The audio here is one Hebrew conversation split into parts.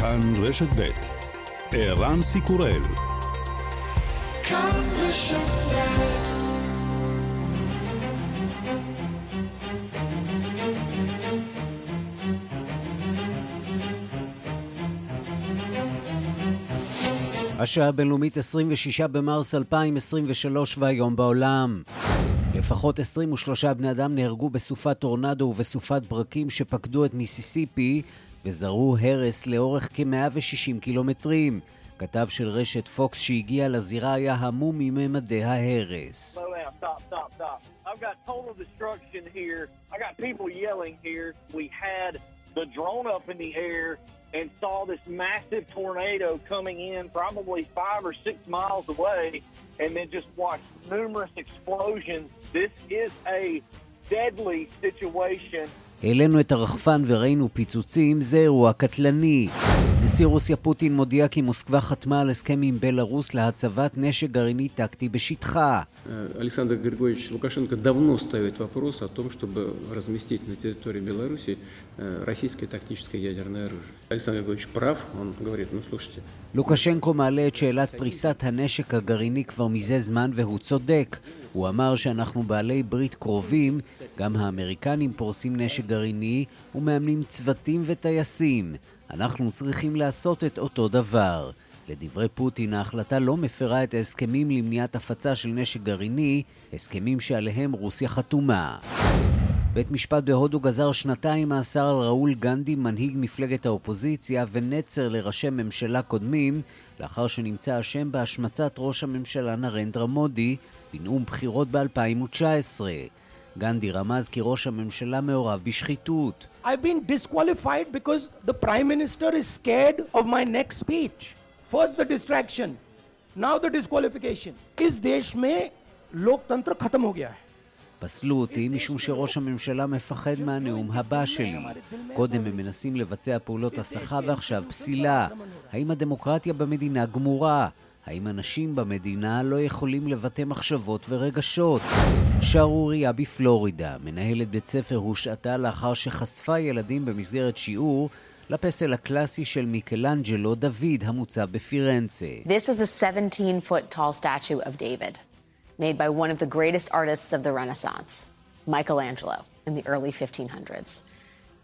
כאן רשת ב' ערן סיקורל כאן רשת השעה הבינלאומית 26 במרס 2023 והיום בעולם. לפחות 23 בני אדם נהרגו בסופת טורנדו ובסופת ברקים שפקדו את מיסיסיפי וזרעו הרס לאורך כ-160 קילומטרים. כתב של רשת פוקס שהגיע לזירה היה המום מממדי ההרס. the drone up in the air and saw this massive tornado coming in probably or miles away and then just watched numerous explosions. This is a deadly situation העלינו את הרחפן וראינו פיצוצים, זה אירוע קטלני. נשיא רוסיה פוטין מודיע כי מוסקבה חתמה על הסכם עם בלארוס להצבת נשק גרעיני טקטי בשטחה. אלכסנדר גרגויץ' לוקשנקה דבנו ставит вопрос о том, чтобы разместить на территории Беларуси э, российское тактическое ядерное оружие. Александр Григорьевич прав, он говорит, ну לוקשנקו מעלה את שאלת פריסת הנשק הגרעיני כבר מזה זמן והוא צודק. הוא אמר שאנחנו בעלי ברית קרובים, גם האמריקנים פורסים נשק גרעיני ומאמנים צוותים וטייסים. אנחנו צריכים לעשות את אותו דבר. לדברי פוטין, ההחלטה לא מפרה את ההסכמים למניעת הפצה של נשק גרעיני, הסכמים שעליהם רוסיה חתומה. בית משפט בהודו גזר שנתיים מאסר על ראול גנדי, מנהיג מפלגת האופוזיציה, ונצר לראשי ממשלה קודמים, לאחר שנמצא אשם בהשמצת ראש הממשלה נרנדרה מודי בנאום בחירות ב-2019. גנדי רמז כי ראש הממשלה מעורב בשחיתות. I've been disqualified because the prime minister is scared of my next speech. First the distraction, now the disqualification. इस देश में लोकतंत्र खत्म हो गया है פסלו אותי משום שראש הממשלה מפחד מהנאום הבא שלי. קודם הם מנסים לבצע פעולות הסחה ועכשיו פסילה. האם הדמוקרטיה במדינה גמורה? האם אנשים במדינה לא יכולים לבטא מחשבות ורגשות? שערורייה בפלורידה. מנהלת בית ספר הושעתה לאחר שחשפה ילדים במסגרת שיעור לפסל הקלאסי של מיקלנג'לו דוד המוצב בפירנצה. This is a 17-foot tall statue of David, made by one of the greatest artists of the Renaissance, Michelangelo, in the early 1500s.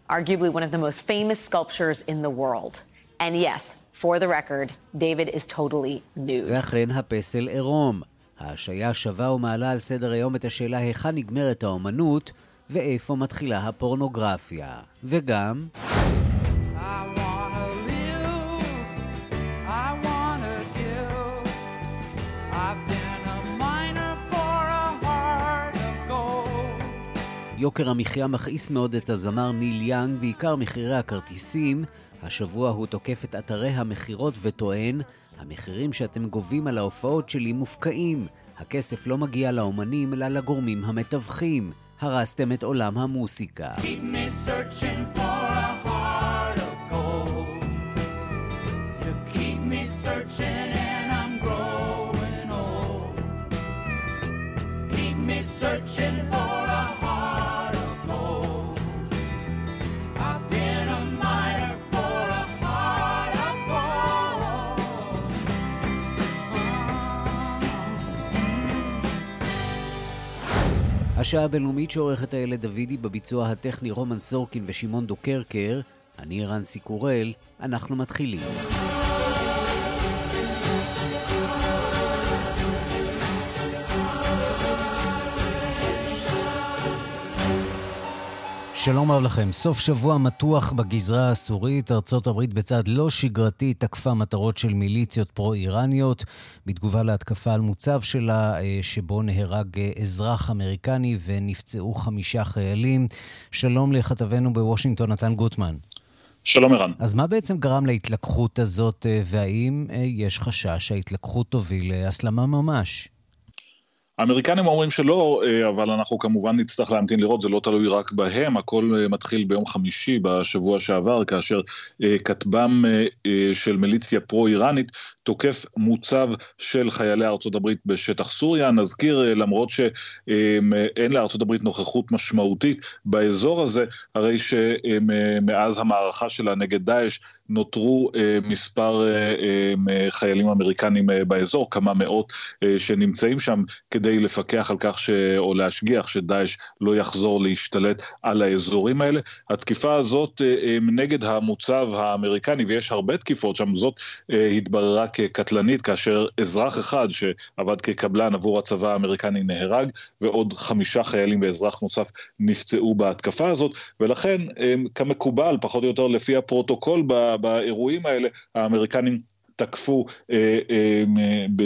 Arguably one of the most famous sculptures in the world. And yes, For the record, David is totally nude. ואכן הפסל עירום. ההשעיה שווה ומעלה על סדר היום את השאלה היכן נגמרת האומנות ואיפה מתחילה הפורנוגרפיה. וגם... יוקר המחיה מכעיס מאוד את הזמר ניל יאנג, בעיקר מחירי הכרטיסים, השבוע הוא תוקף את אתרי המכירות וטוען, המחירים שאתם גובים על ההופעות שלי מופקעים. הכסף לא מגיע לאומנים אלא לגורמים המתווכים. הרסתם את עולם המוסיקה. searching השעה הבינלאומית שעורכת הילד דוידי בביצוע הטכני רומן סורקין ושמעון דוקרקר, אני רנסי קורל, אנחנו מתחילים. שלום רב לכם. סוף שבוע מתוח בגזרה הסורית. ארצות הברית בצד לא שגרתי תקפה מטרות של מיליציות פרו-איראניות בתגובה להתקפה על מוצב שלה, אה, שבו נהרג אה, אזרח אמריקני ונפצעו חמישה חיילים. שלום לכתבנו בוושינגטון, נתן גוטמן. שלום ערן. אז מה בעצם גרם להתלקחות הזאת, אה, והאם יש חשש שההתלקחות תוביל להסלמה ממש? האמריקנים אומרים שלא, אה, אבל אנחנו כמובן נצטרך להמתין לראות, זה לא תלוי רק בהם, הכל אה, מתחיל ביום חמישי בשבוע שעבר, כאשר אה, כטב"ם של מיליציה פרו-איראנית תוקף מוצב של חיילי ארצות הברית בשטח סוריה. נזכיר, למרות שאין לארצות הברית נוכחות משמעותית באזור הזה, הרי שמאז המערכה שלה נגד דאעש נותרו אה, מספר אה, אה, חיילים אמריקנים אה, באזור, כמה מאות אה, שנמצאים שם כדי לפקח על כך ש... או להשגיח שדאעש לא יחזור להשתלט על האזורים האלה. התקיפה הזאת אה, אה, נגד המוצב האמריקני, ויש הרבה תקיפות שם, זאת אה, התבררה כקטלנית כאשר אזרח אחד שעבד כקבלן עבור הצבא האמריקני נהרג, ועוד חמישה חיילים ואזרח נוסף נפצעו בהתקפה הזאת, ולכן אה, כמקובל, פחות או יותר לפי הפרוטוקול באירועים האלה, האמריקנים תקפו אה, אה, ב,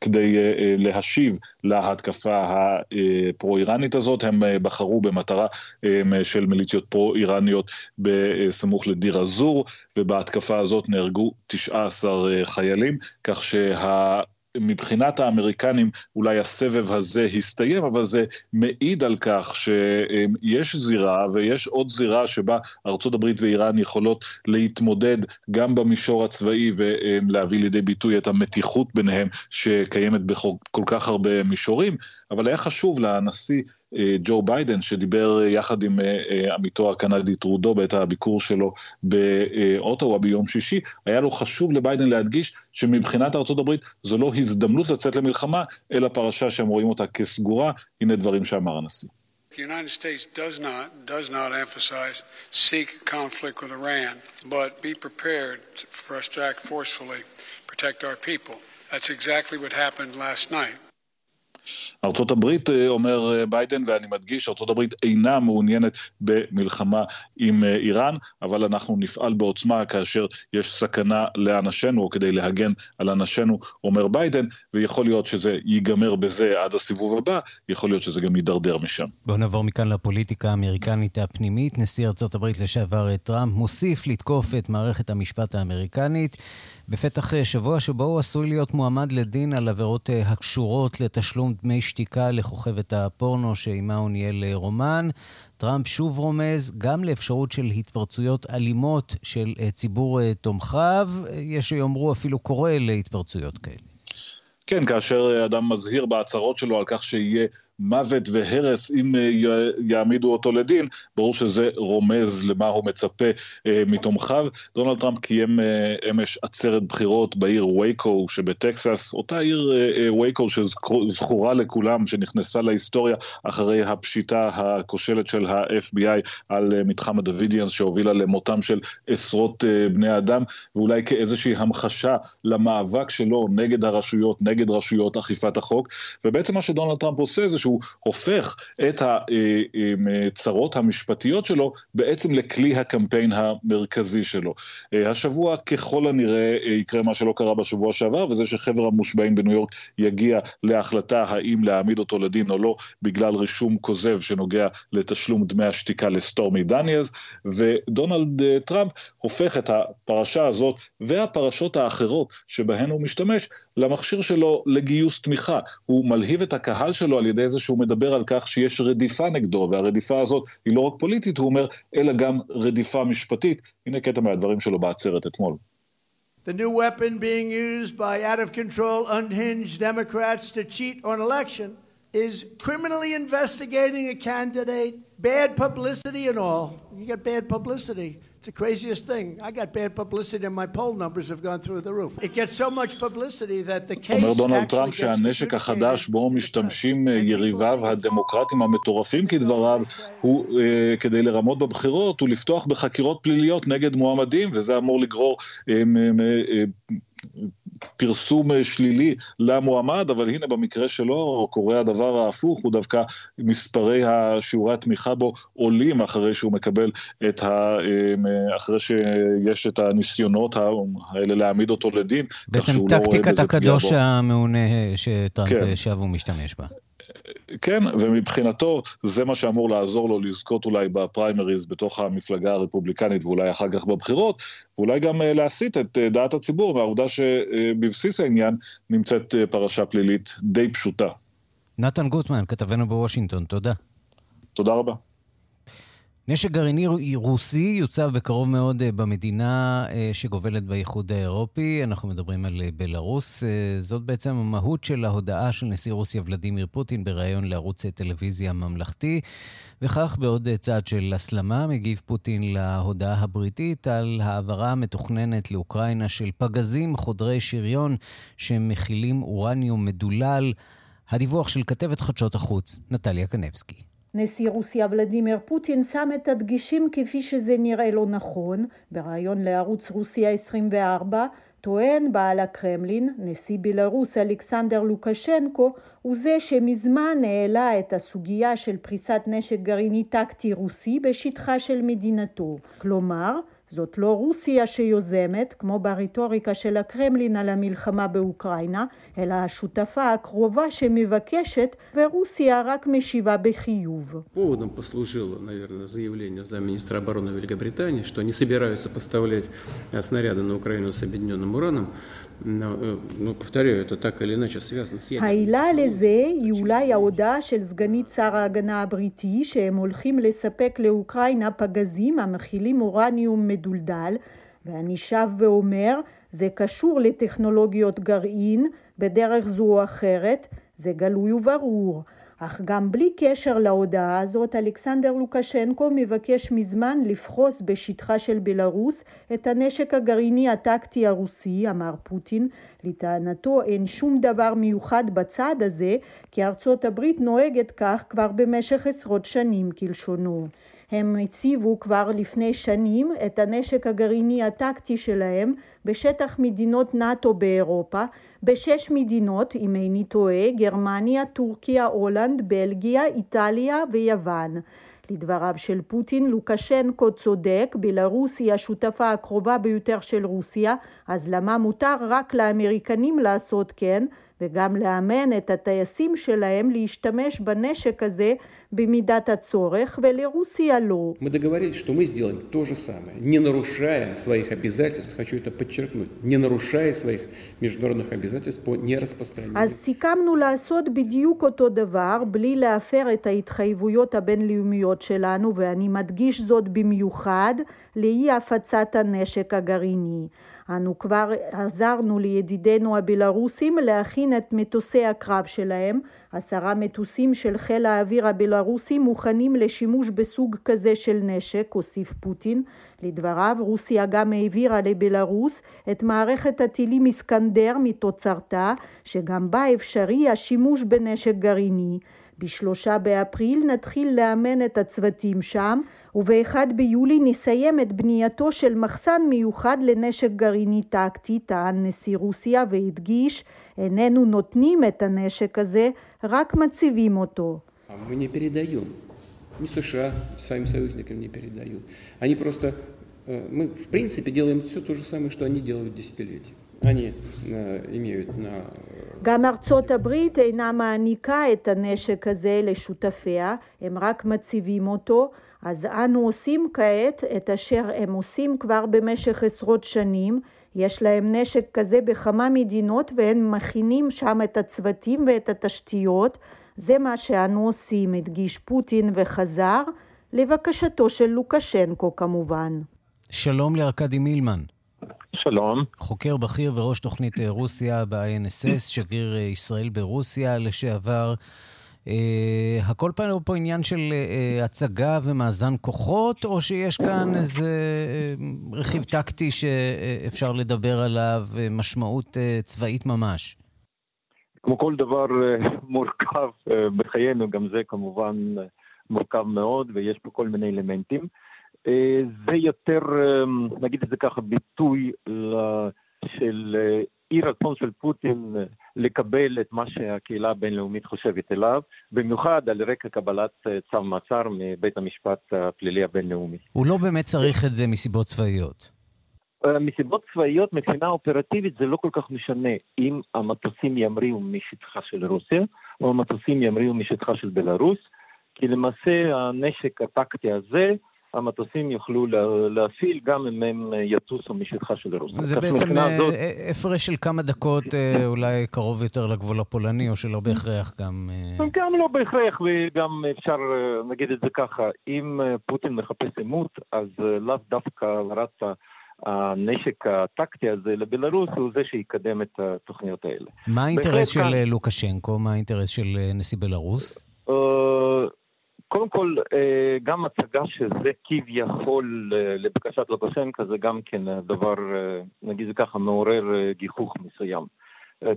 כדי אה, אה, להשיב להתקפה הפרו-איראנית הזאת. הם אה, בחרו במטרה אה, של מיליציות פרו-איראניות בסמוך לדיר א-זור, ובהתקפה הזאת נהרגו 19 אה, חיילים, כך שה... מבחינת האמריקנים אולי הסבב הזה הסתיים, אבל זה מעיד על כך שיש זירה ויש עוד זירה שבה ארצות הברית ואיראן יכולות להתמודד גם במישור הצבאי ולהביא לידי ביטוי את המתיחות ביניהם שקיימת בכל כך הרבה מישורים, אבל היה חשוב לנשיא אה, ג'ו ביידן, שדיבר אה, יחד עם אה, עמיתו הקנדי טרודו בעת הביקור שלו באוטווה ביום שישי, היה לו חשוב לביידן להדגיש שמבחינת הברית זו לא הזדמנות לצאת למלחמה, אלא פרשה שהם רואים אותה כסגורה. הנה דברים שאמר הנשיא. The United States does not, does not emphasize seek conflict with Iran, but be prepared for us to act forcefully, protect our people. That's exactly what happened last night. הברית, אה, אומר אה, ביידן, ואני מדגיש, הברית אינה מעוניינת במלחמה עם אה, איראן, אבל אנחנו נפעל בעוצמה כאשר יש סכנה לאנשינו, או כדי להגן על אנשינו, אומר ביידן, ויכול להיות שזה ייגמר בזה עד הסיבוב הבא, יכול להיות שזה גם יידרדר משם. בואו נעבור מכאן לפוליטיקה האמריקנית הפנימית. נשיא הברית לשעבר טראמפ מוסיף לתקוף את מערכת המשפט האמריקנית. בפתח שבוע שבו הוא עשוי להיות מועמד לדין על עבירות הקשורות לתשלום דמי שתיקה לכוכבת הפורנו שעימה הוא ניהל אה, רומן. טראמפ שוב רומז גם לאפשרות של התפרצויות אלימות של ציבור תומכיו. יש שיאמרו אפילו קורא להתפרצויות כאלה. כן, כאשר אדם מזהיר בהצהרות שלו על כך שיהיה מוות והרס אם אה, יעמידו אותו לדין, ברור שזה רומז למה הוא מצפה אה, מתומכיו. דונלד טראמפ קיים אה, אמש עצרת בחירות בעיר וייקו שבטקסס, אותה עיר וייקו שזכורה לכולם, שנכנסה להיסטוריה אחרי הפשיטה הכושלת של ה-FBI על מתחם הדוידיאנס שהובילה למותם של עשרות בני אדם, ואולי כאיזושהי המחשה למאבק שלו נגד הרשויות, נגד רשויות אכיפת החוק. ובעצם מה שדונלד טראמפ עושה זה שהוא הופך את הצרות המשפטיות שלו בעצם לכלי הקמפיין המרכזי שלו. אה, השבוע ככל הנראה אה, יקרה מה שלא קרה בשבוע שעבר, וזה שחבר המושבעים בניו יורק יגיע להחלטה האם להעמיד אותו לדין או לא, בגלל רישום כוזב שנוגע לתשלום דמי השתיקה לסטורמי דניאלס, ודונלד אה, טראמפ הופך את הפרשה הזאת והפרשות האחרות שבהן הוא משתמש למכשיר שלו לגיוס תמיכה. הוא מלהיב את הקהל שלו על ידי זה שהוא מדבר על כך שיש רדיפה נגדו, והרדיפה הזאת היא לא רק פוליטית, הוא אומר, אלא גם רדיפה משפטית. הנה קטע מהדברים שלו בעצרת אתמול. The new weapon being used by out of control, unhinged Democrats to cheat on election is criminally investigating a candidate, bad publicity and all. You get bad publicity. It's the craziest thing. I got bad publicity and my poll numbers have gone through the roof. It gets so much publicity that the case אומר דונלד טראמפ שהנשק החדש בו משתמשים יריביו הדמוקרטים המטורפים כדבריו הוא uh, כדי לרמות בבחירות ולפתוח בחקירות פליליות נגד מועמדים וזה אמור לגרור uh, uh, פרסום אה, שלילי למועמד, אבל הנה במקרה שלו קורה הדבר ההפוך, הוא דווקא מספרי שיעורי התמיכה בו עולים אחרי שהוא מקבל את ה... אה, אחרי שיש את הניסיונות האלה להעמיד אותו לדין. בעצם לא טקטיקת לא הקדוש המעונה שטראמפ כן. שב ומשתמש בה. כן, ומבחינתו זה מה שאמור לעזור לו לזכות אולי בפריימריז בתוך המפלגה הרפובליקנית ואולי אחר כך בבחירות, ואולי גם אה, להסיט את אה, דעת הציבור מהעובדה שבבסיס העניין נמצאת אה, פרשה פלילית די פשוטה. נתן גוטמן, כתבנו בוושינגטון, תודה. תודה רבה. נשק גרעיני רוסי יוצב בקרוב מאוד אה, במדינה אה, שגובלת באיחוד האירופי. אנחנו מדברים על אה, בלארוס. זאת בעצם המהות של ההודעה של נשיא רוסיה ולדימיר פוטין בריאיון לערוץ טלוויזיה ממלכתי. וכך, בעוד צעד של הסלמה, מגיב פוטין להודעה הבריטית על העברה המתוכננת לאוקראינה של פגזים חודרי שריון שמכילים אורניום מדולל. הדיווח של כתבת חדשות החוץ, נטליה קנבסקי. נשיא רוסיה ולדימיר פוטין שם את הדגישים כפי שזה נראה לו נכון. בריאיון לערוץ רוסיה 24 טוען בעל הקרמלין, נשיא בלרוס אלכסנדר לוקשנקו, הוא זה שמזמן העלה את הסוגיה של פריסת נשק גרעיני טקטי רוסי בשטחה של מדינתו. כלומר, זאת לא רוסיה שיוזמת, כמו ברטוריקה של הקרמלין על המלחמה באוקראינה, אלא השותפה הקרובה שמבקשת, ורוסיה רק משיבה בחיוב. поводом послужило, наверное, заявление замминистра обороны Великобритании, что не собираются поставлять снаряды на Украину с объединенным ураном, העילה לזה היא אולי ההודעה של סגנית שר ההגנה הבריטי שהם הולכים לספק לאוקראינה פגזים המכילים אורניום מדולדל ואני שב ואומר זה קשור לטכנולוגיות גרעין בדרך זו או אחרת זה גלוי וברור אך גם בלי קשר להודעה הזאת, אלכסנדר לוקשנקו מבקש מזמן לפחוס בשטחה של בלארוס את הנשק הגרעיני הטקטי הרוסי, אמר פוטין. לטענתו אין שום דבר מיוחד בצעד הזה, כי ארצות הברית נוהגת כך כבר במשך עשרות שנים כלשונו. הם הציבו כבר לפני שנים את הנשק הגרעיני הטקטי שלהם בשטח מדינות נאט"ו באירופה, בשש מדינות, אם איני טועה, גרמניה, טורקיה, הולנד, בלגיה, איטליה ויוון. לדבריו של פוטין, לוקשנקו צודק, בלרוס היא השותפה הקרובה ביותר של רוסיה, אז למה מותר רק לאמריקנים לעשות כן, וגם לאמן את הטייסים שלהם להשתמש בנשק הזה במידת הצורך, ולרוסיה לא. Мы договорились, что мы сделаем то же самое, не нарушая своих обязательств, хочу это подчеркнуть, не нарушая своих международных обязательств по нераспространению. אז סיכמנו לעשות בדיוק אותו דבר, בלי להפר את ההתחייבויות הבינלאומיות שלנו, ואני מדגיש זאת במיוחד, לאי הפצת הנשק הגרעיני. אנו כבר עזרנו לידידינו הבלארוסים להכין את מטוסי הקרב שלהם. עשרה מטוסים של חיל האוויר הבלארוסי מוכנים לשימוש בסוג כזה של נשק, הוסיף פוטין. לדבריו, רוסיה גם העבירה לבלארוס את מערכת הטילים איסקנדר מתוצרתה, שגם בה אפשרי השימוש בנשק גרעיני. בשלושה באפריל נתחיל לאמן את הצוותים שם, ובאחד ביולי נסיים את בנייתו של מחסן מיוחד לנשק גרעיני טקטי, טען נשיא רוסיה והדגיש, איננו נותנים את הנשק הזה, רק מציבים אותו. ни США своим союзникам не передают. Они просто, мы в принципе делаем все то же самое, что они делают десятилетия. Они имеют на גם ארצות הברית אינה מעניקה את הנשק הזה לשותפיה, הם רק מציבים אותו, אז אנו עושים כעת את אשר הם עושים כבר במשך עשרות שנים, יש להם נשק כזה בכמה מדינות והם מכינים שם את הצוותים ואת התשתיות, זה מה שאנו עושים, הדגיש פוטין וחזר, לבקשתו של לוקשנקו כמובן. שלום לארכדי מילמן. שלום. חוקר בכיר וראש תוכנית אה, רוסיה ב-INSS, שגריר אה, ישראל ברוסיה לשעבר. Uh, הכל פעם פה עניין של uh, הצגה ומאזן כוחות, או שיש כאן איזה uh, רכיב טקטי שאפשר לדבר עליו, משמעות uh, צבאית ממש? כמו כל דבר uh, מורכב uh, בחיינו, גם זה כמובן uh, מורכב מאוד, ויש פה כל מיני אלמנטים. אה, זה יותר, אה, נגיד את זה ככה, ביטוי של אה, אי רצון של פוטין לקבל את מה שהקהילה הבינלאומית חושבת אליו, במיוחד על רקע קבלת צו מעצר מבית המשפט הפלילי הבינלאומי. הוא לא באמת צריך את זה מסיבות צבאיות. מסיבות צבאיות, מבחינה אופרטיבית זה לא כל כך משנה אם המטוסים ימריאו משטחה של רוסיה, או המטוסים ימריאו משטחה של בלארוס, כי למעשה הנשק הטקטי הזה המטוסים יוכלו להפעיל גם אם הם יטוסו משטחה של רוסיה. זה בעצם הזאת... הפרש של כמה דקות, אולי קרוב יותר לגבול הפולני, או שלא בהכרח גם... גם לא בהכרח, וגם אפשר, נגיד את זה ככה, אם פוטין מחפש עימות, אז לאו דווקא רץ הנשק הטקטי הזה לבלארוס הוא זה שיקדם את התוכניות האלה. מה האינטרס של כאן... לוקשנקו? מה האינטרס של נשיא בלארוס? קודם כל, uh, גם הצגה שזה כביכול uh, לבקשת לוקשנקו זה גם כן דבר, uh, נגיד זה ככה, מעורר גיחוך מסוים.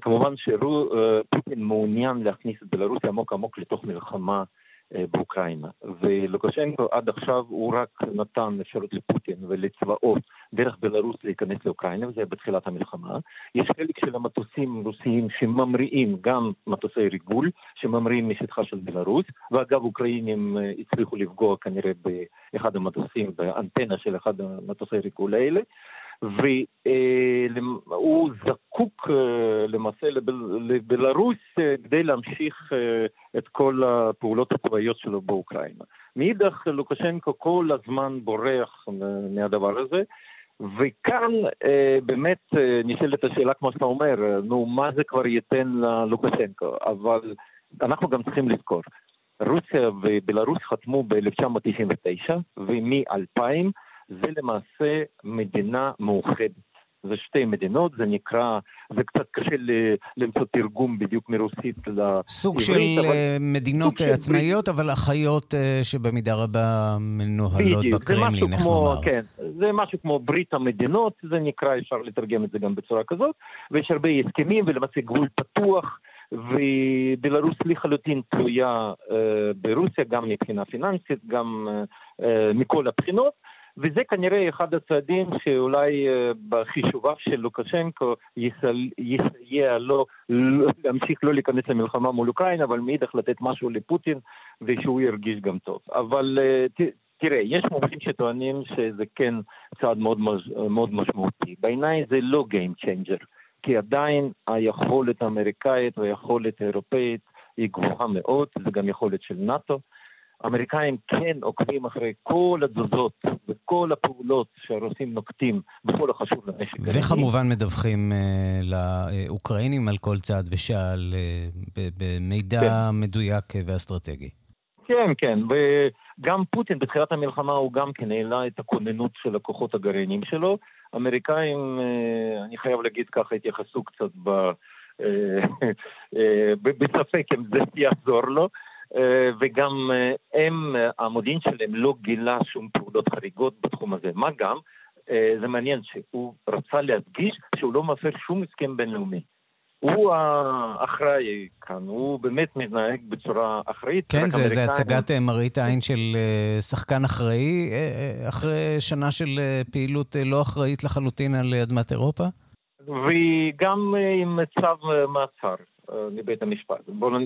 כמובן שפוטין מעוניין להכניס את בלארוס עמוק עמוק לתוך מלחמה אה, באוקראינה. ולוקשנקו עד עכשיו הוא רק נתן אפשרות לפוטין ולצבאות דרך בלרוס להיכנס לאוקראינה, וזה בתחילת המלחמה. יש חלק של המטוסים רוסיים שממריאים, גם מטוסי ריגול, שממריאים משטחה של בלרוס, ואגב, אוקראינים אה, הצליחו לפגוע כנראה באחד המטוסים, באנטנה של אחד המטוסי ריגול האלה. והוא זקוק אה, למעשה לבלארוס אה, כדי להמשיך אה, את כל הפעולות הצבאיות שלו באוקראינה. מאידך לוקשנקו כל הזמן בורח מהדבר הזה. וכאן באמת נשאלת השאלה, כמו שאתה אומר, נו, מה זה כבר ייתן ללוקשנקו? אבל אנחנו גם צריכים לזכור, רוסיה ובלארוס חתמו ב-1999, ומ-2000 זה למעשה מדינה מאוחדת. זה שתי מדינות, זה נקרא, זה קצת קשה למצוא תרגום בדיוק מרוסית לעברית. סוג של אבל... אה, מדינות סוג עצמאיות, של... אבל אחיות אה, שבמידה רבה מנוהלות בקרמלין, איך לומר. כן, זה משהו כמו ברית המדינות, זה נקרא, אפשר לתרגם את זה גם בצורה כזאת, ויש הרבה הסכמים ולמעשה גבול פתוח. ובלרוס לחלוטין תלויה אה, ברוסיה, גם מבחינה פיננסית, גם אה, אה, מכל הבחינות. וזה כנראה אחד הצעדים שאולי אה, בחישוביו של לוקשנקו יסייע לו להמשיך לא להיכנס למלחמה מול אוקראינה, אבל מאידך לתת משהו לפוטין ושהוא ירגיש גם טוב. אבל אה, תראה, יש מומחים שטוענים שזה כן צעד מאוד, מאוד משמעותי. בעיניי זה לא Game Changer, כי עדיין היכולת האמריקאית והיכולת האירופאית היא גבוהה מאוד, זה גם יכולת של נאט"ו. האמריקאים כן עוקבים אחרי כל התזוזות וכל הפעולות שהרוסים נוקטים בכל החשוב לנשק. וכמובן מדווחים uh, לאוקראינים על כל צעד ושעל uh, במידע כן. מדויק ואסטרטגי. כן, כן, וגם פוטין בתחילת המלחמה הוא גם כן העלה את הכוננות של הכוחות הגרעיניים שלו. האמריקאים, uh, אני חייב להגיד ככה, התייחסו קצת ב... בספק אם זה יעזור לו. אה, וגם אה, הם, המודיעין שלהם לא גילה שום פעולות חריגות בתחום הזה. מה גם, אה, זה מעניין שהוא רצה להדגיש שהוא לא מפר שום הסכם בינלאומי. הוא האחראי כאן, הוא באמת מתנהג בצורה אחראית. כן, זה, זה הצגת מראית העין של שחקן אחראי, אחרי שנה של פעילות לא אחראית לחלוטין על אדמת אירופה? וגם עם צו מעצר. אה, מבית המשפט. בוא,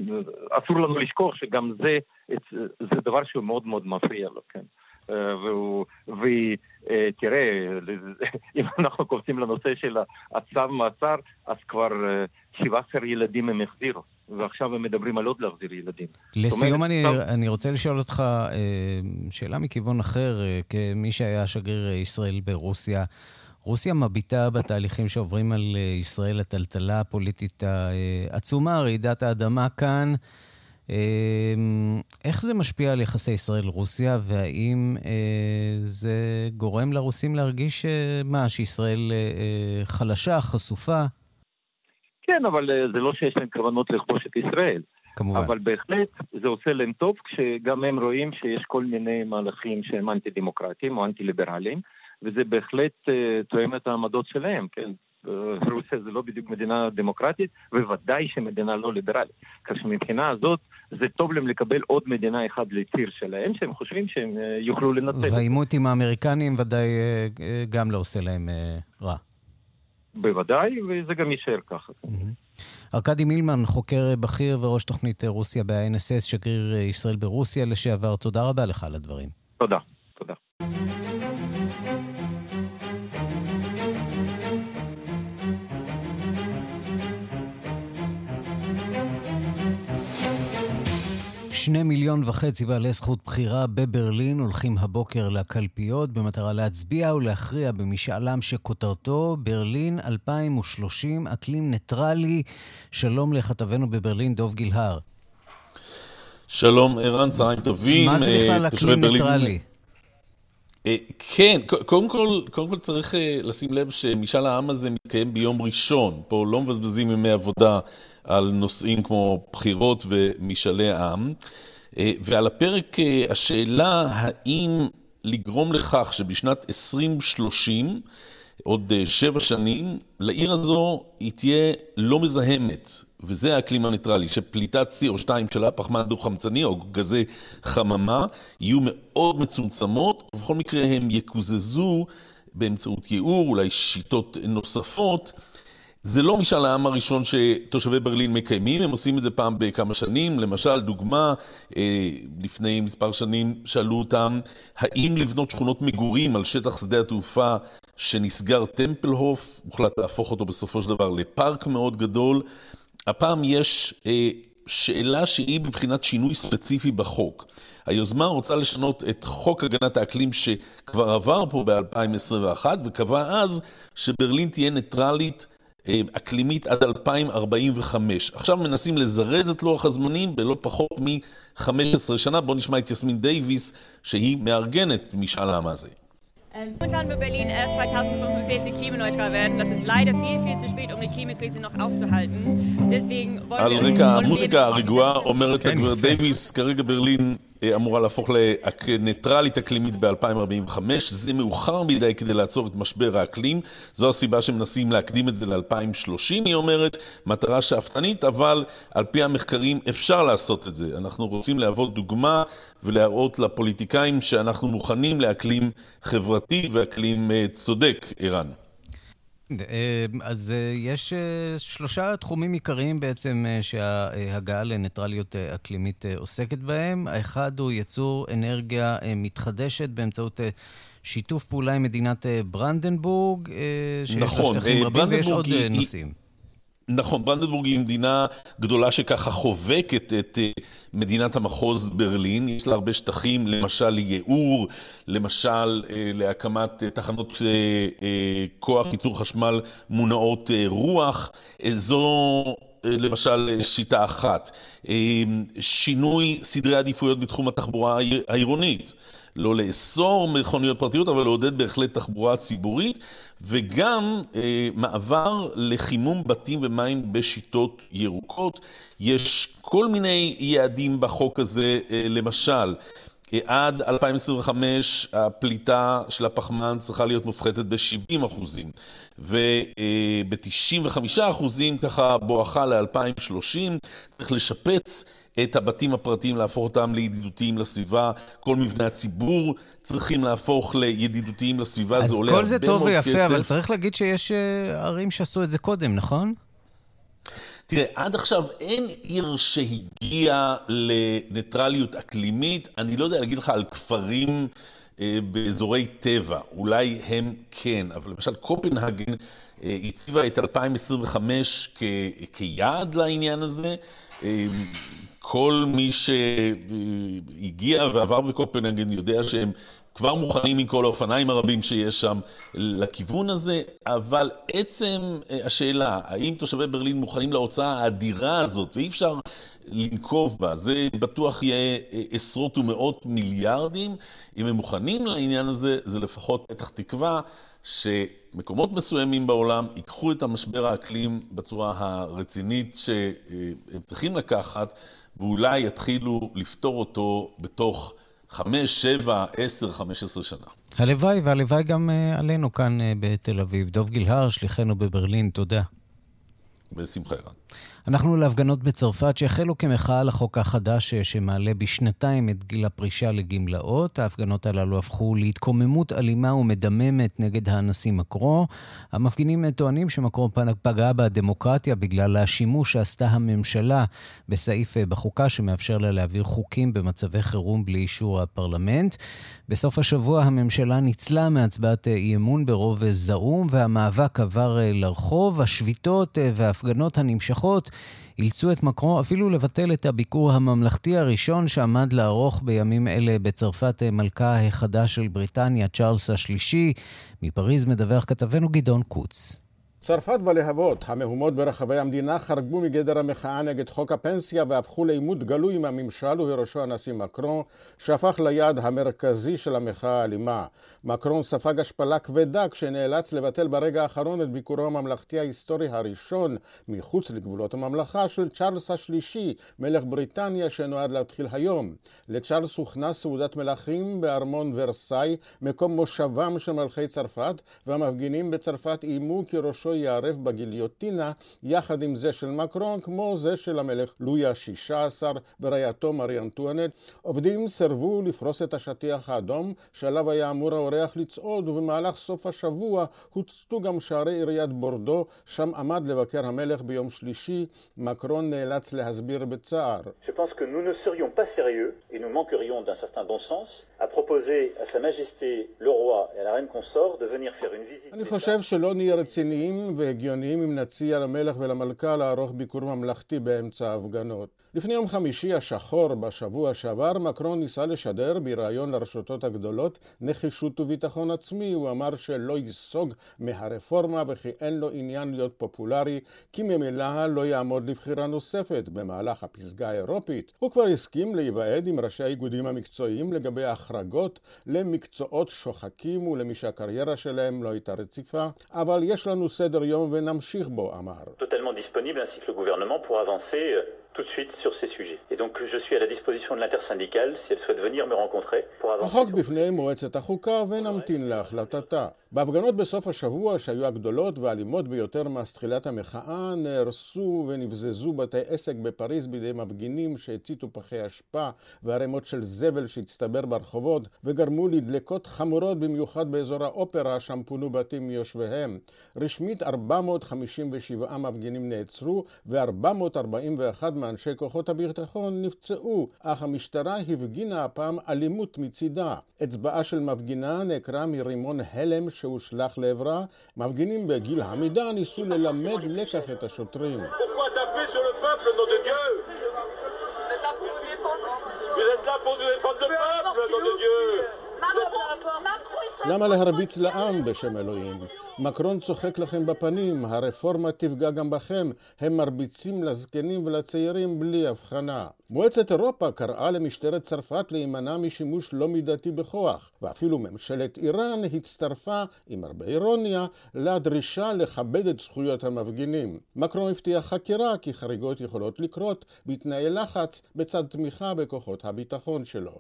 אסור לנו לשכוח שגם זה, זה דבר שהוא מאוד מאוד מפריע לו, כן. אה, ותראה, אם אנחנו קופצים לנושא של הצו מעצר, אז כבר 17 אה, ילדים הם החזירו. ועכשיו הם מדברים על עוד להחזיר ילדים. לסיום אומרת, אני, טוב... אני רוצה לשאול אותך שאלה מכיוון אחר, כמי שהיה שגריר ישראל ברוסיה. רוסיה מביטה בתהליכים שעוברים על אה, ישראל, הטלטלה הפוליטית העצומה, רעידת האדמה כאן. אמ, איך זה משפיע על יחסי ישראל-רוסיה, והאם אה, זה גורם לרוסים להרגיש, אה, מה, שישראל חלשה, חשופה? כן, אבל זה לא שיש להם כוונות לכבוש את ישראל. כמובן. אבל בהחלט זה עושה להם טוב כשגם הם רואים שיש כל מיני מהלכים שהם אנטי-דמוקרטיים או אנטי-ליברליים. וזה בהחלט uh, תואם את העמדות שלהם, כן? אה, רוסיה זה לא בדיוק מדינה דמוקרטית, ובוודאי שמדינה לא ליברלית. כך שמבחינה הזאת, זה טוב להם לקבל עוד מדינה אחת לציר שלהם, שהם חושבים שהם uh, יוכלו לנצל. והעימות עם האמריקנים ודאי uh, גם לא עושה להם רע. בוודאי, וזה גם יישאר ככה. Mm-hmm. ארכדי מילמן, חוקר בכיר וראש תוכנית רוסיה ב-INSS, שגריר ישראל ברוסיה לשעבר, תודה רבה לך על הדברים. תודה, תודה. שני מיליון וחצי בעלי זכות בחירה בברלין הולכים הבוקר לקלפיות במטרה להצביע ולהכריע במשאל עם שכותרתו ברלין 2030, אקלים ניטרלי. שלום לכתבנו בברלין, דב גיל-הר. שלום, ערן, צהריים טובים. מה זה בכלל אקלים ניטרלי? אה, כן, קודם כל, קודם כל צריך אה, לשים לב שמשאל העם הזה מתקיים ביום ראשון. פה לא מבזבזים ימי עבודה על נושאים כמו בחירות ומשאלי עם. אה, ועל הפרק השאלה האם לגרום לכך שבשנת 2030, עוד שבע שנים, לעיר הזו היא תהיה לא מזהמת. וזה האקלים הניטרלי, שפליטת CO2 שלה, פחמן דו-חמצני או גזי חממה, יהיו מאוד מצומצמות, ובכל מקרה הם יקוזזו באמצעות ייעור, אולי שיטות נוספות. זה לא משאל העם הראשון שתושבי ברלין מקיימים, הם עושים את זה פעם בכמה שנים. למשל, דוגמה, אה, לפני מספר שנים שאלו אותם, האם לבנות שכונות מגורים על שטח שדה התעופה שנסגר טמפלהוף, הוחלט להפוך אותו בסופו של דבר לפארק מאוד גדול. הפעם יש אה, שאלה שהיא מבחינת שינוי ספציפי בחוק. היוזמה רוצה לשנות את חוק הגנת האקלים שכבר עבר פה ב-2021 וקבע אז שברלין תהיה ניטרלית אה, אקלימית עד 2045. עכשיו מנסים לזרז את לוח הזמנים בלא פחות מ-15 שנה. בואו נשמע את יסמין דייוויס שהיא מארגנת משאל העם הזה. Ähm, Momentan wird Berlin erst 2045 klimaneutral werden. Das ist leider viel, viel zu spät, um die Klimakrise noch aufzuhalten. Deswegen wollen wir... Alrika, Musiker, Rigua, Omerita, Davis, Karriere Berlin, אמורה להפוך לניטרלית אקלימית ב-2045. זה מאוחר מדי כדי לעצור את משבר האקלים. זו הסיבה שמנסים להקדים את זה ל-2030, היא אומרת. מטרה שאפתנית, אבל על פי המחקרים אפשר לעשות את זה. אנחנו רוצים להוות דוגמה ולהראות לפוליטיקאים שאנחנו מוכנים לאקלים חברתי ואקלים אה, צודק, ערן. אה, אז אה, יש שלושה תחומים עיקריים בעצם שההגעה לניטרליות אקלימית עוסקת בהם. האחד הוא ייצור אנרגיה מתחדשת באמצעות שיתוף פעולה עם מדינת ברנדנבורג, שיש נכון, לה שטחים רבים, ויש עוד היא, נושאים. נכון, ברנדנבורג היא מדינה גדולה שככה חובקת את אה, מדינת המחוז ברלין. יש לה הרבה שטחים, למשל לייעור, למשל אה, להקמת אה, תחנות כוח ייצור חשמל מונעות רוח. זו למשל שיטה אחת. שינוי סדרי עדיפויות בתחום התחבורה העירונית. לא לאסור מכוניות פרטיות, אבל לעודד בהחלט תחבורה ציבורית, וגם אה, מעבר לחימום בתים ומים בשיטות ירוקות. יש כל מיני יעדים בחוק הזה, אה, למשל, אה, עד 2025 הפליטה של הפחמן צריכה להיות מופחתת ב-70 אחוזים, וב-95 אה, אחוזים, ככה בואכה ל-2030, צריך לשפץ את הבתים הפרטיים, להפוך אותם לידידותיים לסביבה. כל מבני הציבור צריכים להפוך לידידותיים לסביבה, זה עולה הרבה מאוד כסף. אז כל זה טוב ויפה, אבל צריך להגיד שיש אה, ערים שעשו את זה קודם, נכון? תראה, עד עכשיו אין עיר שהגיעה לניטרליות אקלימית. אני לא יודע להגיד לך על כפרים אה, באזורי טבע, אולי הם כן, אבל למשל קופנהגן אה, הציבה את 2025 כ- כיעד לעניין הזה. אה, כל מי שהגיע ועבר בקופנהגן יודע שהם כבר מוכנים עם כל האופניים הרבים שיש שם לכיוון הזה, אבל עצם אה, השאלה, האם תושבי ברלין מוכנים להוצאה האדירה הזאת, ואי אפשר לנקוב בה, זה בטוח יהיה אה, עשרות ומאות מיליארדים, אם הם מוכנים לעניין הזה, זה לפחות פתח תקווה שמקומות מסוימים בעולם ייקחו את המשבר האקלים בצורה הרצינית שהם צריכים לקחת. ואולי יתחילו לפתור אותו בתוך חמש, שבע, עשר, חמש עשרה שנה. הלוואי, והלוואי גם uh, עלינו כאן uh, בתל אביב. דוב גילהר, שליחנו בברלין, תודה. בשמחה, ערן. אנחנו להפגנות בצרפת שהחלו כמחאה לחוק החדש שמעלה בשנתיים את גיל הפרישה לגמלאות. ההפגנות הללו הפכו להתקוממות אלימה ומדממת נגד הנשיא מקרו. המפגינים טוענים שמקרו פגע בדמוקרטיה בגלל השימוש שעשתה הממשלה בסעיף בחוקה שמאפשר לה להעביר חוקים במצבי חירום בלי אישור הפרלמנט. בסוף השבוע הממשלה ניצלה מהצבעת אי אמון ברוב זעום והמאבק עבר לרחוב. השביתות וההפגנות הנמשכות אילצו את מקרו אפילו לבטל את הביקור הממלכתי הראשון שעמד לערוך בימים אלה בצרפת מלכה החדש של בריטניה, צ'ארלס השלישי. מפריז מדווח כתבנו גדעון קוץ. צרפת בלהבות, המהומות ברחבי המדינה חרגו מגדר המחאה נגד חוק הפנסיה והפכו לעימות גלוי עם הממשל ובראשו הנשיא מקרון, שהפך ליעד המרכזי של המחאה האלימה. מקרון ספג השפלה כבדה כשנאלץ לבטל ברגע האחרון את ביקורו הממלכתי ההיסטורי הראשון מחוץ לגבולות הממלכה של צ'ארלס השלישי, מלך בריטניה שנועד להתחיל היום. לצ'ארלס הוכנס סעודת מלכים בארמון ורסאי, מקום מושבם של מלכי צרפת, והמפגינים בצרפת איימו כי ראשו ראשו ייערב בגיליוטינה יחד עם זה של מקרון כמו זה של המלך לואי ה-16 ורעייתו מרי אנטואנט. עובדים סירבו לפרוס את השטיח האדום שעליו היה אמור האורח לצעוד ובמהלך סוף השבוע הוצתו גם שערי עיריית בורדו שם עמד לבקר המלך ביום שלישי. מקרון נאלץ להסביר בצער. אני חושב שלא נהיה רציניים והגיוניים אם נציע למלך ולמלכה לערוך ביקור ממלכתי באמצע ההפגנות. לפני יום חמישי השחור בשבוע שעבר, מקרון ניסה לשדר בריאיון לרשתות הגדולות נחישות וביטחון עצמי. הוא אמר שלא ייסוג מהרפורמה וכי אין לו עניין להיות פופולרי, כי ממילא לא יעמוד לבחירה נוספת במהלך הפסגה האירופית. הוא כבר הסכים להיוועד עם ראשי האיגודים המקצועיים לגבי החרגות למקצועות שוחקים ולמי שהקריירה שלהם לא הייתה רציפה, אבל יש לנו סדר יום ונמשיך בו, אמר. Tout de suite sur ces sujets. Et donc je suis à la disposition de l'intersyndicale si elle souhaite venir me rencontrer pour avancer. החוק בפני מועצת החוקה ונמתין להחלטתה. בהפגנות בסוף השבוע שהיו הגדולות והאלימות ביותר מאז תחילת המחאה נהרסו ונבזזו בתי עסק בפריז בידי מפגינים שהציתו פחי אשפה וערימות של זבל שהצטבר ברחובות וגרמו לדלקות חמורות במיוחד באזור האופרה שם פונו בתים מיושביהם. רשמית 457 מפגינים נעצרו ו-441 מאנשי כוחות הביטחון נפצעו, אך המשטרה הפגינה הפעם אלימות מצידה. אצבעה של מפגינה נעקרה מרימון הלם שהושלך לעברה. מפגינים בגיל עמידה ניסו ללמד לקח את השוטרים. למה להרביץ לעם בשם אלוהים? מקרון צוחק לכם בפנים, הרפורמה תפגע גם בכם, הם מרביצים לזקנים ולצעירים בלי הבחנה. מועצת אירופה קראה למשטרת צרפת להימנע משימוש לא מידתי בכוח, ואפילו ממשלת איראן הצטרפה, עם הרבה אירוניה, לדרישה לכבד את זכויות המפגינים. מקרון הבטיח חקירה כי חריגות יכולות לקרות בתנאי לחץ בצד תמיכה בכוחות הביטחון שלו.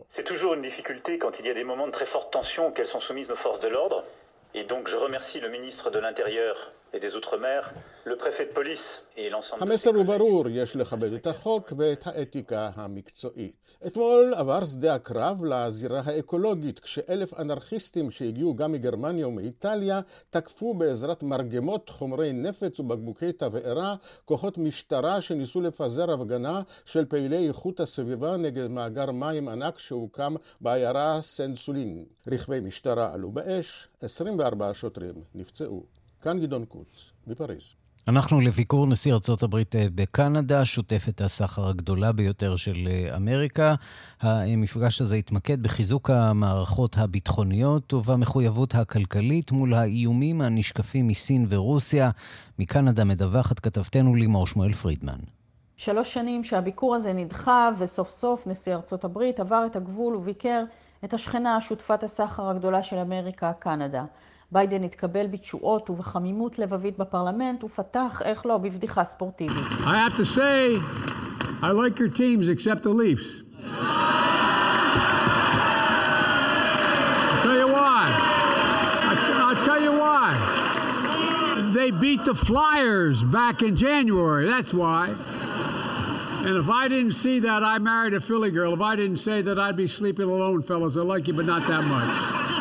Très forte tension auxquels sont soumises nos forces de l'ordre. Et donc je remercie le ministre de l'Intérieur et des Outre-mer, le préfet de police et l'ensemble... המסר הוא ברור, יש לכבד את החוק ואת האתיקה המקצועית. אתמול עבר שדה הקרב לזירה האקולוגית, כשאלף אנרכיסטים שהגיעו גם מגרמניה ומאיטליה, תקפו בעזרת מרגמות, חומרי נפץ ובקבוקי תבערה, כוחות משטרה שניסו לפזר הפגנה של פעילי איכות הסביבה נגד מאגר מים ענק שהוקם בעיירה סן סולין. רכבי משטרה עלו באש, 24 שוטרים נפצעו. כאן גדעון קוץ, מפריז. אנחנו לביקור נשיא ארצות הברית אה, בקנדה, שותפת הסחר הגדולה ביותר של אה, אמריקה. המפגש הזה התמקד בחיזוק המערכות הביטחוניות ובמחויבות הכלכלית מול האיומים הנשקפים מסין ורוסיה. מקנדה מדווחת כתבתנו לימור שמואל פרידמן. שלוש שנים שהביקור הזה נדחה, וסוף סוף נשיא ארצות הברית עבר את הגבול וביקר את השכנה, שותפת הסחר הגדולה של אמריקה, קנדה. ביידן התקבל בתשואות ובחמימות לבבית בפרלמנט ופתח, איך לא, בבדיחה ספורטיבית. I have to say, I like your teams except the Leafs. tell you why. I'll tell you why. They beat the Flyers back in January, that's why. And if I didn't see that, I married a Philly girl. If I didn't say that, I'd be sleeping alone, fellas. I like you, but not that much.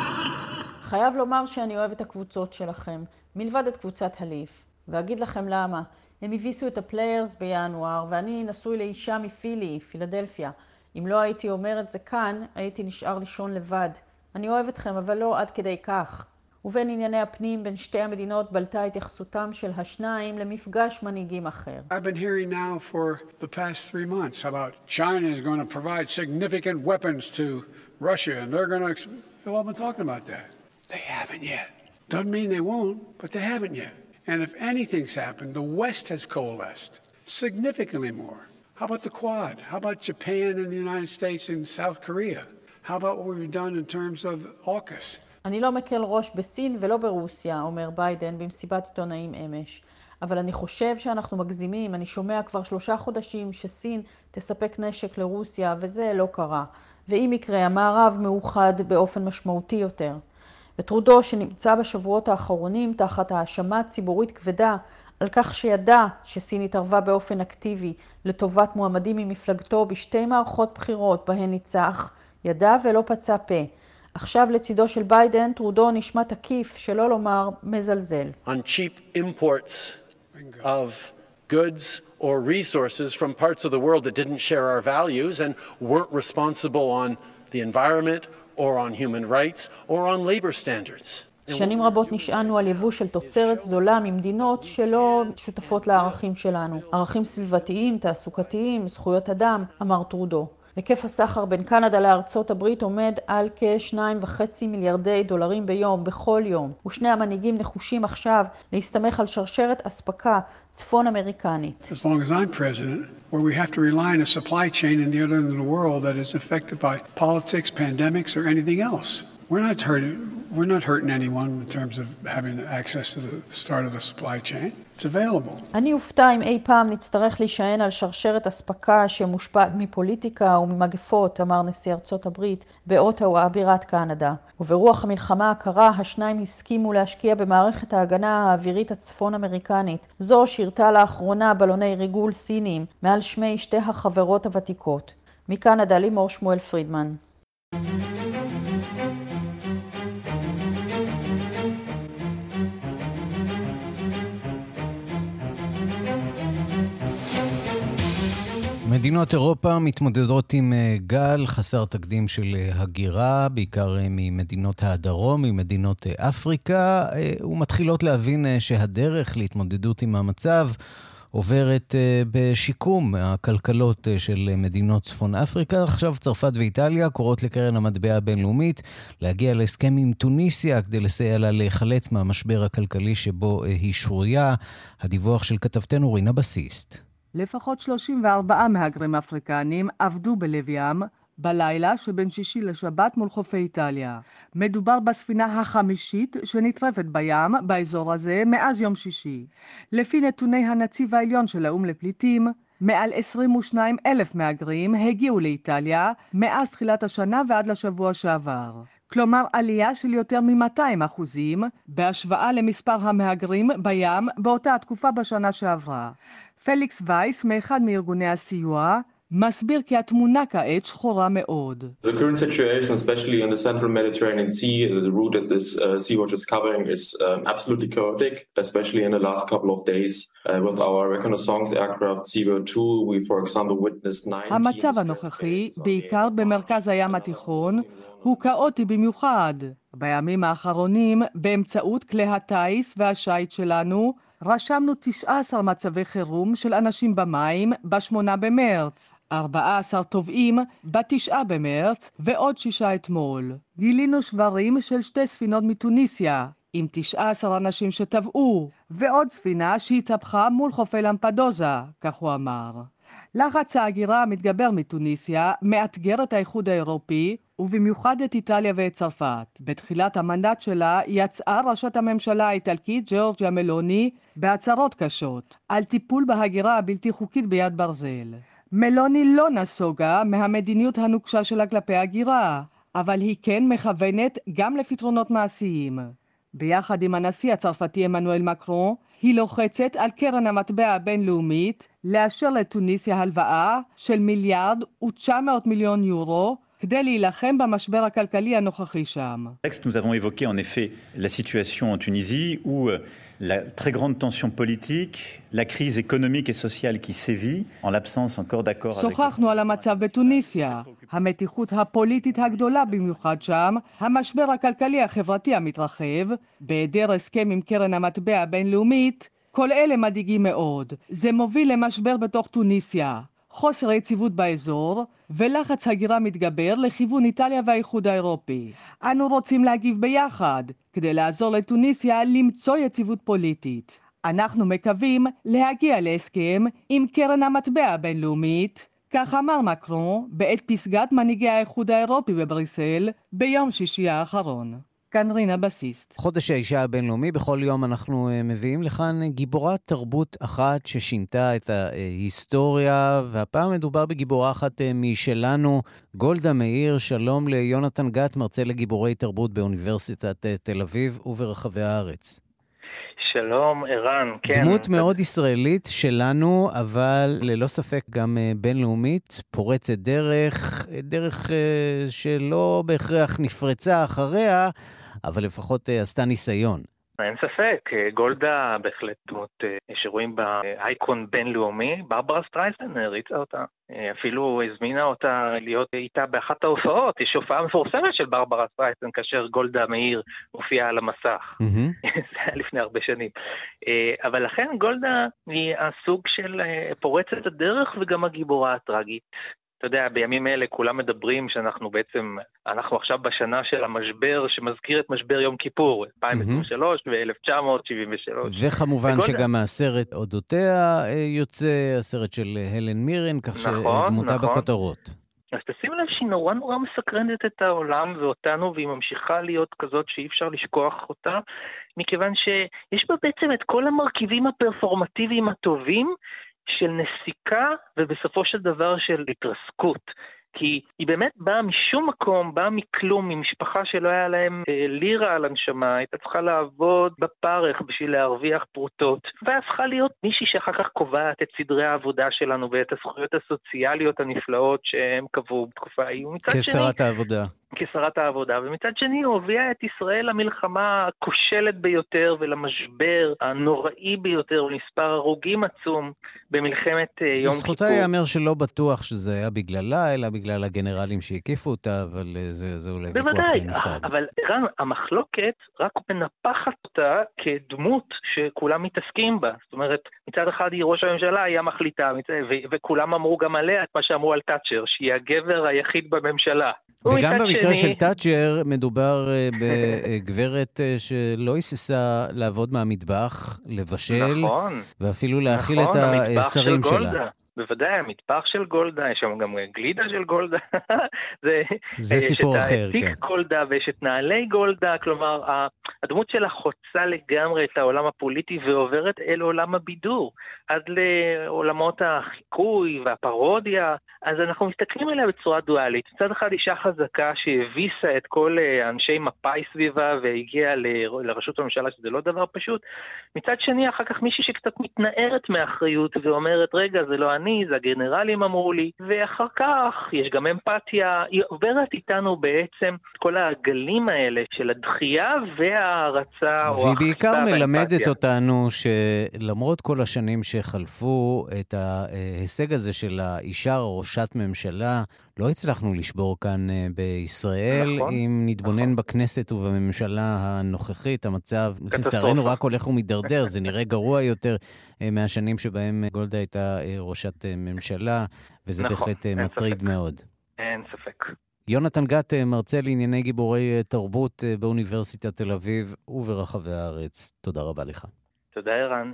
חייב לומר שאני אוהב את הקבוצות שלכם, מלבד את קבוצת הליף. ואגיד לכם למה. הם הביסו את הפליירס בינואר, ואני נשוי לאישה מפילי, פילדלפיה. אם לא הייתי אומר את זה כאן, הייתי נשאר לישון לבד. אני אוהב אתכם, אבל לא עד כדי כך. ובין ענייני הפנים בין שתי המדינות בלטה התייחסותם של השניים למפגש מנהיגים אחר. I've been hearing now for the past three months about China is going to provide significant weapons to Russia and they're going to... They've all been talking about that. They haven't yet. Doesn't mean they won't, but they haven't yet. And if anything's happened, the West has coalesced significantly more. How about the Quad? How about Japan and the United States and South Korea? How about what we've done in terms of AUKUS? אני לא מקל ראש בסין ולא ברוסיה, אומר ביידן במסיבת עיתונאים אמש. אבל אני חושב שאנחנו מגזימים, אני שומע כבר שלושה חודשים שסין תספק נשק לרוסיה, וזה לא קרה. ואם יקרה, המערב מאוחד באופן משמעותי יותר. וטרודו, שנמצא בשבועות האחרונים תחת האשמה ציבורית כבדה על כך שידע שסין התערבה באופן אקטיבי לטובת מועמדים ממפלגתו בשתי מערכות בחירות בהן ניצח, ידע ולא פצה פה. עכשיו לצידו של ביידן, טרודו נשמע תקיף, שלא לומר מזלזל. On cheap imports of goods or resources from parts of the world that didn't share our values and weren't responsible on the environment שנים רבות נשענו על יבוא של תוצרת זולה ממדינות שלא שותפות לערכים שלנו. ערכים סביבתיים, תעסוקתיים, זכויות אדם, אמר טרודו. היקף הסחר בין קנדה לארצות הברית עומד על כ-2.5 מיליארדי דולרים ביום, בכל יום, ושני המנהיגים נחושים עכשיו להסתמך על שרשרת אספקה צפון אמריקנית. As long as I'm president, where we have to rely on a supply chain in the other end of the world that is affected by politics, pandemics, or anything else. We're not hurting, we're not hurting anyone in terms of having access to the start of the supply chain. It's available. אני אופתע אם אי פעם נצטרך להישען על שרשרת אספקה שמושפעת מפוליטיקה וממגפות, אמר נשיא ארצות הברית באוטווה, בירת קנדה. וברוח המלחמה הקרה, השניים הסכימו להשקיע במערכת ההגנה האווירית הצפון אמריקנית. זו שירתה לאחרונה בלוני ריגול סיניים מעל שמי שתי החברות הוותיקות. מקנדה לימור שמואל פרידמן. מדינות אירופה מתמודדות עם גל חסר תקדים של הגירה, בעיקר ממדינות הדרום, ממדינות אפריקה, ומתחילות להבין שהדרך להתמודדות עם המצב עוברת בשיקום הכלכלות של מדינות צפון אפריקה. עכשיו צרפת ואיטליה קוראות לקרן המטבע הבינלאומית להגיע להסכם עם טוניסיה כדי לסייע לה להיחלץ מהמשבר הכלכלי שבו היא שרויה. הדיווח של כתבתנו רינה בסיסט. לפחות 34 מהגרים אפריקנים עבדו בלב ים בלילה שבין שישי לשבת מול חופי איטליה. מדובר בספינה החמישית שנטרפת בים באזור הזה מאז יום שישי. לפי נתוני הנציב העליון של האו"ם לפליטים, מעל 22 אלף מהגרים הגיעו לאיטליה מאז תחילת השנה ועד לשבוע שעבר. כלומר עלייה של יותר מ-200 אחוזים בהשוואה למספר המהגרים בים באותה התקופה בשנה שעברה. פליקס וייס, מאחד מארגוני הסיוע, מסביר כי התמונה כעת שחורה מאוד. The current situation, especially in the central Mediterranean Sea, the route that this uh, sea watch is covering is um, absolutely chaotic, especially in the last couple of days. Uh, with our reconnaissance aircraft Seabird 2, we for example witnessed 19... המצב הנוכחי, בעיקר במרכז הים התיכון, הוא כאוטי במיוחד. בימים האחרונים, באמצעות כלי הטיס והשיט שלנו, רשמנו 19 מצבי חירום של אנשים במים ב-8 במרץ, 14 טובעים ב-9 במרץ ועוד שישה אתמול. גילינו שברים של שתי ספינות מתוניסיה, עם 19 אנשים שטבעו, ועוד ספינה שהתהפכה מול חופי למפדוזה, כך הוא אמר. לחץ ההגירה המתגבר מתוניסיה מאתגר את האיחוד האירופי ובמיוחד את איטליה ואת צרפת. בתחילת המנדט שלה יצאה ראשת הממשלה האיטלקית ג'ורג'יה מלוני בהצהרות קשות על טיפול בהגירה הבלתי חוקית ביד ברזל. מלוני לא נסוגה מהמדיניות הנוקשה שלה כלפי הגירה, אבל היא כן מכוונת גם לפתרונות מעשיים. ביחד עם הנשיא הצרפתי עמנואל מקרון, היא לוחצת על קרן המטבע הבינלאומית לאשר לטוניסיה הלוואה של מיליארד ו-900 מיליון יורו כדי להילחם במשבר הכלכלי הנוכחי שם. Nous avons évoqué en effet la situation en Tunisie où la très grande tension politique, la crise économique et sociale qui sévit, en l'absence encore d'accord avec... שוחחנו על המצב בתוניסיה, המתיחות הפוליטית הגדולה במיוחד שם, המשבר הכלכלי החברתי המתרחב, בהיעדר הסכם עם קרן המטבע הבינלאומית, כל אלה מדאיגים מאוד. זה מוביל למשבר בתוך טוניסיה. חוסר יציבות באזור ולחץ הגירה מתגבר לכיוון איטליה והאיחוד האירופי. אנו רוצים להגיב ביחד כדי לעזור לטוניסיה למצוא יציבות פוליטית. אנחנו מקווים להגיע להסכם עם קרן המטבע הבינלאומית, כך אמר מקרון בעת פסגת מנהיגי האיחוד האירופי בבריסל ביום שישי האחרון. כאן רינה בסיסט. חודש האישה הבינלאומי, בכל יום אנחנו אה, מביאים לכאן גיבורת תרבות אחת ששינתה את ההיסטוריה, והפעם מדובר בגיבורה אחת אה, משלנו, גולדה מאיר. שלום ליונתן גת, מרצה לגיבורי תרבות באוניברסיטת אה, תל אביב וברחבי הארץ. שלום, ערן, כן. דמות מאוד ישראלית שלנו, אבל ללא ספק גם בינלאומית, פורצת דרך, דרך שלא בהכרח נפרצה אחריה, אבל לפחות עשתה ניסיון. אין ספק, גולדה בהחלט דמות שרואים בה אייקון בינלאומי, ברברה סטרייסן הריצה אותה. אפילו הזמינה אותה להיות איתה באחת ההופעות, יש הופעה מפורסמת של ברברה סטרייסן כאשר גולדה מאיר הופיעה על המסך. זה היה לפני הרבה שנים. אבל לכן גולדה היא הסוג של פורצת הדרך וגם הגיבורה הטראגית. אתה יודע, בימים אלה כולם מדברים שאנחנו בעצם, אנחנו עכשיו בשנה של המשבר שמזכיר את משבר יום כיפור, 2023 ו-1973. וכמובן. שגם הסרט אודותיה יוצא, הסרט של הלן מירן, כך נכון, שדמותה נכון. בכותרות. אז תשים לב שהיא נורא נורא מסקרנת את העולם ואותנו, והיא ממשיכה להיות כזאת שאי אפשר לשכוח אותה, מכיוון שיש בה בעצם את כל המרכיבים הפרפורמטיביים הטובים, של נסיקה ובסופו של דבר של התרסקות. כי היא באמת באה משום מקום, באה מכלום, ממשפחה שלא היה להם אה, לירה על הנשמה, הייתה צריכה לעבוד בפרך בשביל להרוויח פרוטות, והפכה להיות מישהי שאחר כך קובעת את סדרי העבודה שלנו ואת הזכויות הסוציאליות הנפלאות שהם קבעו בתקופה ההיא. כשרת העבודה. כשרת העבודה, ומצד שני הוא הוביל את ישראל למלחמה הכושלת ביותר ולמשבר הנוראי ביותר, ולמספר הרוגים עצום במלחמת יום כיפור. לזכותה ייאמר שלא בטוח שזה היה בגללה, אלא בגלל הגנרלים שהקיפו אותה, אבל זה, זה אולי ויכוח נפרד. בוודאי, אבל ערן, המחלוקת רק מנפחת אותה כדמות שכולם מתעסקים בה. זאת אומרת, מצד אחד היא ראש הממשלה, היא המחליטה, וכולם אמרו גם עליה את מה שאמרו על תאצ'ר, שהיא הגבר היחיד בממשלה. וגם במקרה של תאצ'ר מדובר בגברת שלא היססה לעבוד מהמטבח, לבשל, נכון, ואפילו להאכיל נכון, את השרים שלה. בוודאי, המטבח של גולדה, יש שם גם גלידה של גולדה. זה, זה סיפור אחר, כן. יש את העתיק גולדה ויש את נעלי גולדה, כלומר, הדמות שלה חוצה לגמרי את העולם הפוליטי ועוברת אל עולם הבידור, עד לעולמות החיקוי והפרודיה, אז אנחנו מסתכלים עליה בצורה דואלית. מצד אחד אישה חזקה שהביסה את כל אנשי מפא"י סביבה והגיעה לראשות הממשלה, שזה לא דבר פשוט. מצד שני, אחר כך מישהי שקצת מתנערת מאחריות ואומרת, רגע, זה לא אני, זה הגנרלים אמרו לי, ואחר כך יש גם אמפתיה, היא עוברת איתנו בעצם כל העגלים האלה של הדחייה וההערצה והיא בעיקר מלמדת אותנו שלמרות כל השנים שחלפו, את ההישג הזה של האישה ראשת ממשלה, לא הצלחנו לשבור כאן בישראל. נכון, אם נתבונן נכון. בכנסת ובממשלה הנוכחית, המצב לצערנו רק הולך ומידרדר, זה נראה גרוע יותר מהשנים שבהם גולדה הייתה ראשת ממשלה, וזה נכון, בהחלט מטריד ספק. מאוד. אין ספק. יונתן גת, מרצה לענייני גיבורי תרבות באוניברסיטת תל אביב וברחבי הארץ. תודה רבה לך. תודה, ערן.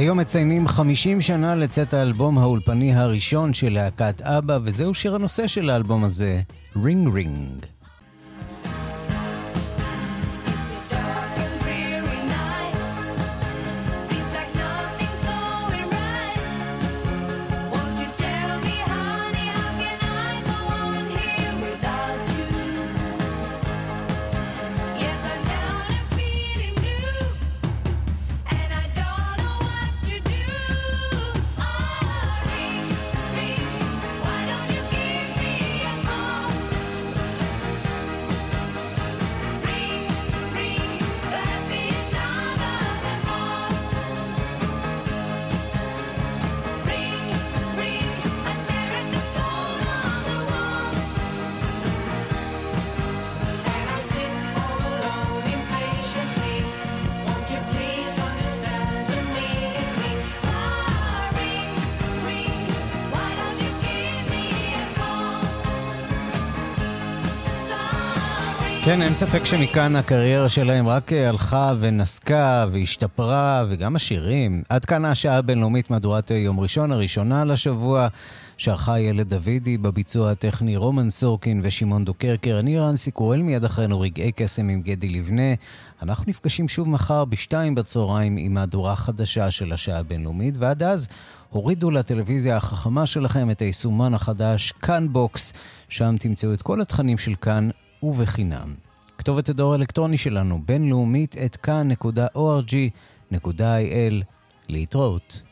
היום מציינים 50 שנה לצאת האלבום האולפני הראשון של להקת אבא, וזהו שיר הנושא של האלבום הזה, רינג רינג. כן, אין ספק שמכאן הקריירה שלהם רק הלכה ונסקה והשתפרה, וגם השירים. עד כאן השעה הבינלאומית מהדורת יום ראשון, הראשונה לשבוע, שערכה ילד דוידי, בביצוע הטכני רומן סורקין ושמעון דוקרקר. אני ערן סיקורל, מיד אחרינו רגעי קסם עם גדי לבנה. אנחנו נפגשים שוב מחר בשתיים בצהריים עם מהדורה חדשה של השעה הבינלאומית, ועד אז הורידו לטלוויזיה החכמה שלכם את היישומן החדש, כאן בוקס, שם תמצאו את כל התכנים של כאן ובחינם. כתובת הדור האלקטרוני שלנו, בינלאומית את כאן.org.il להתראות.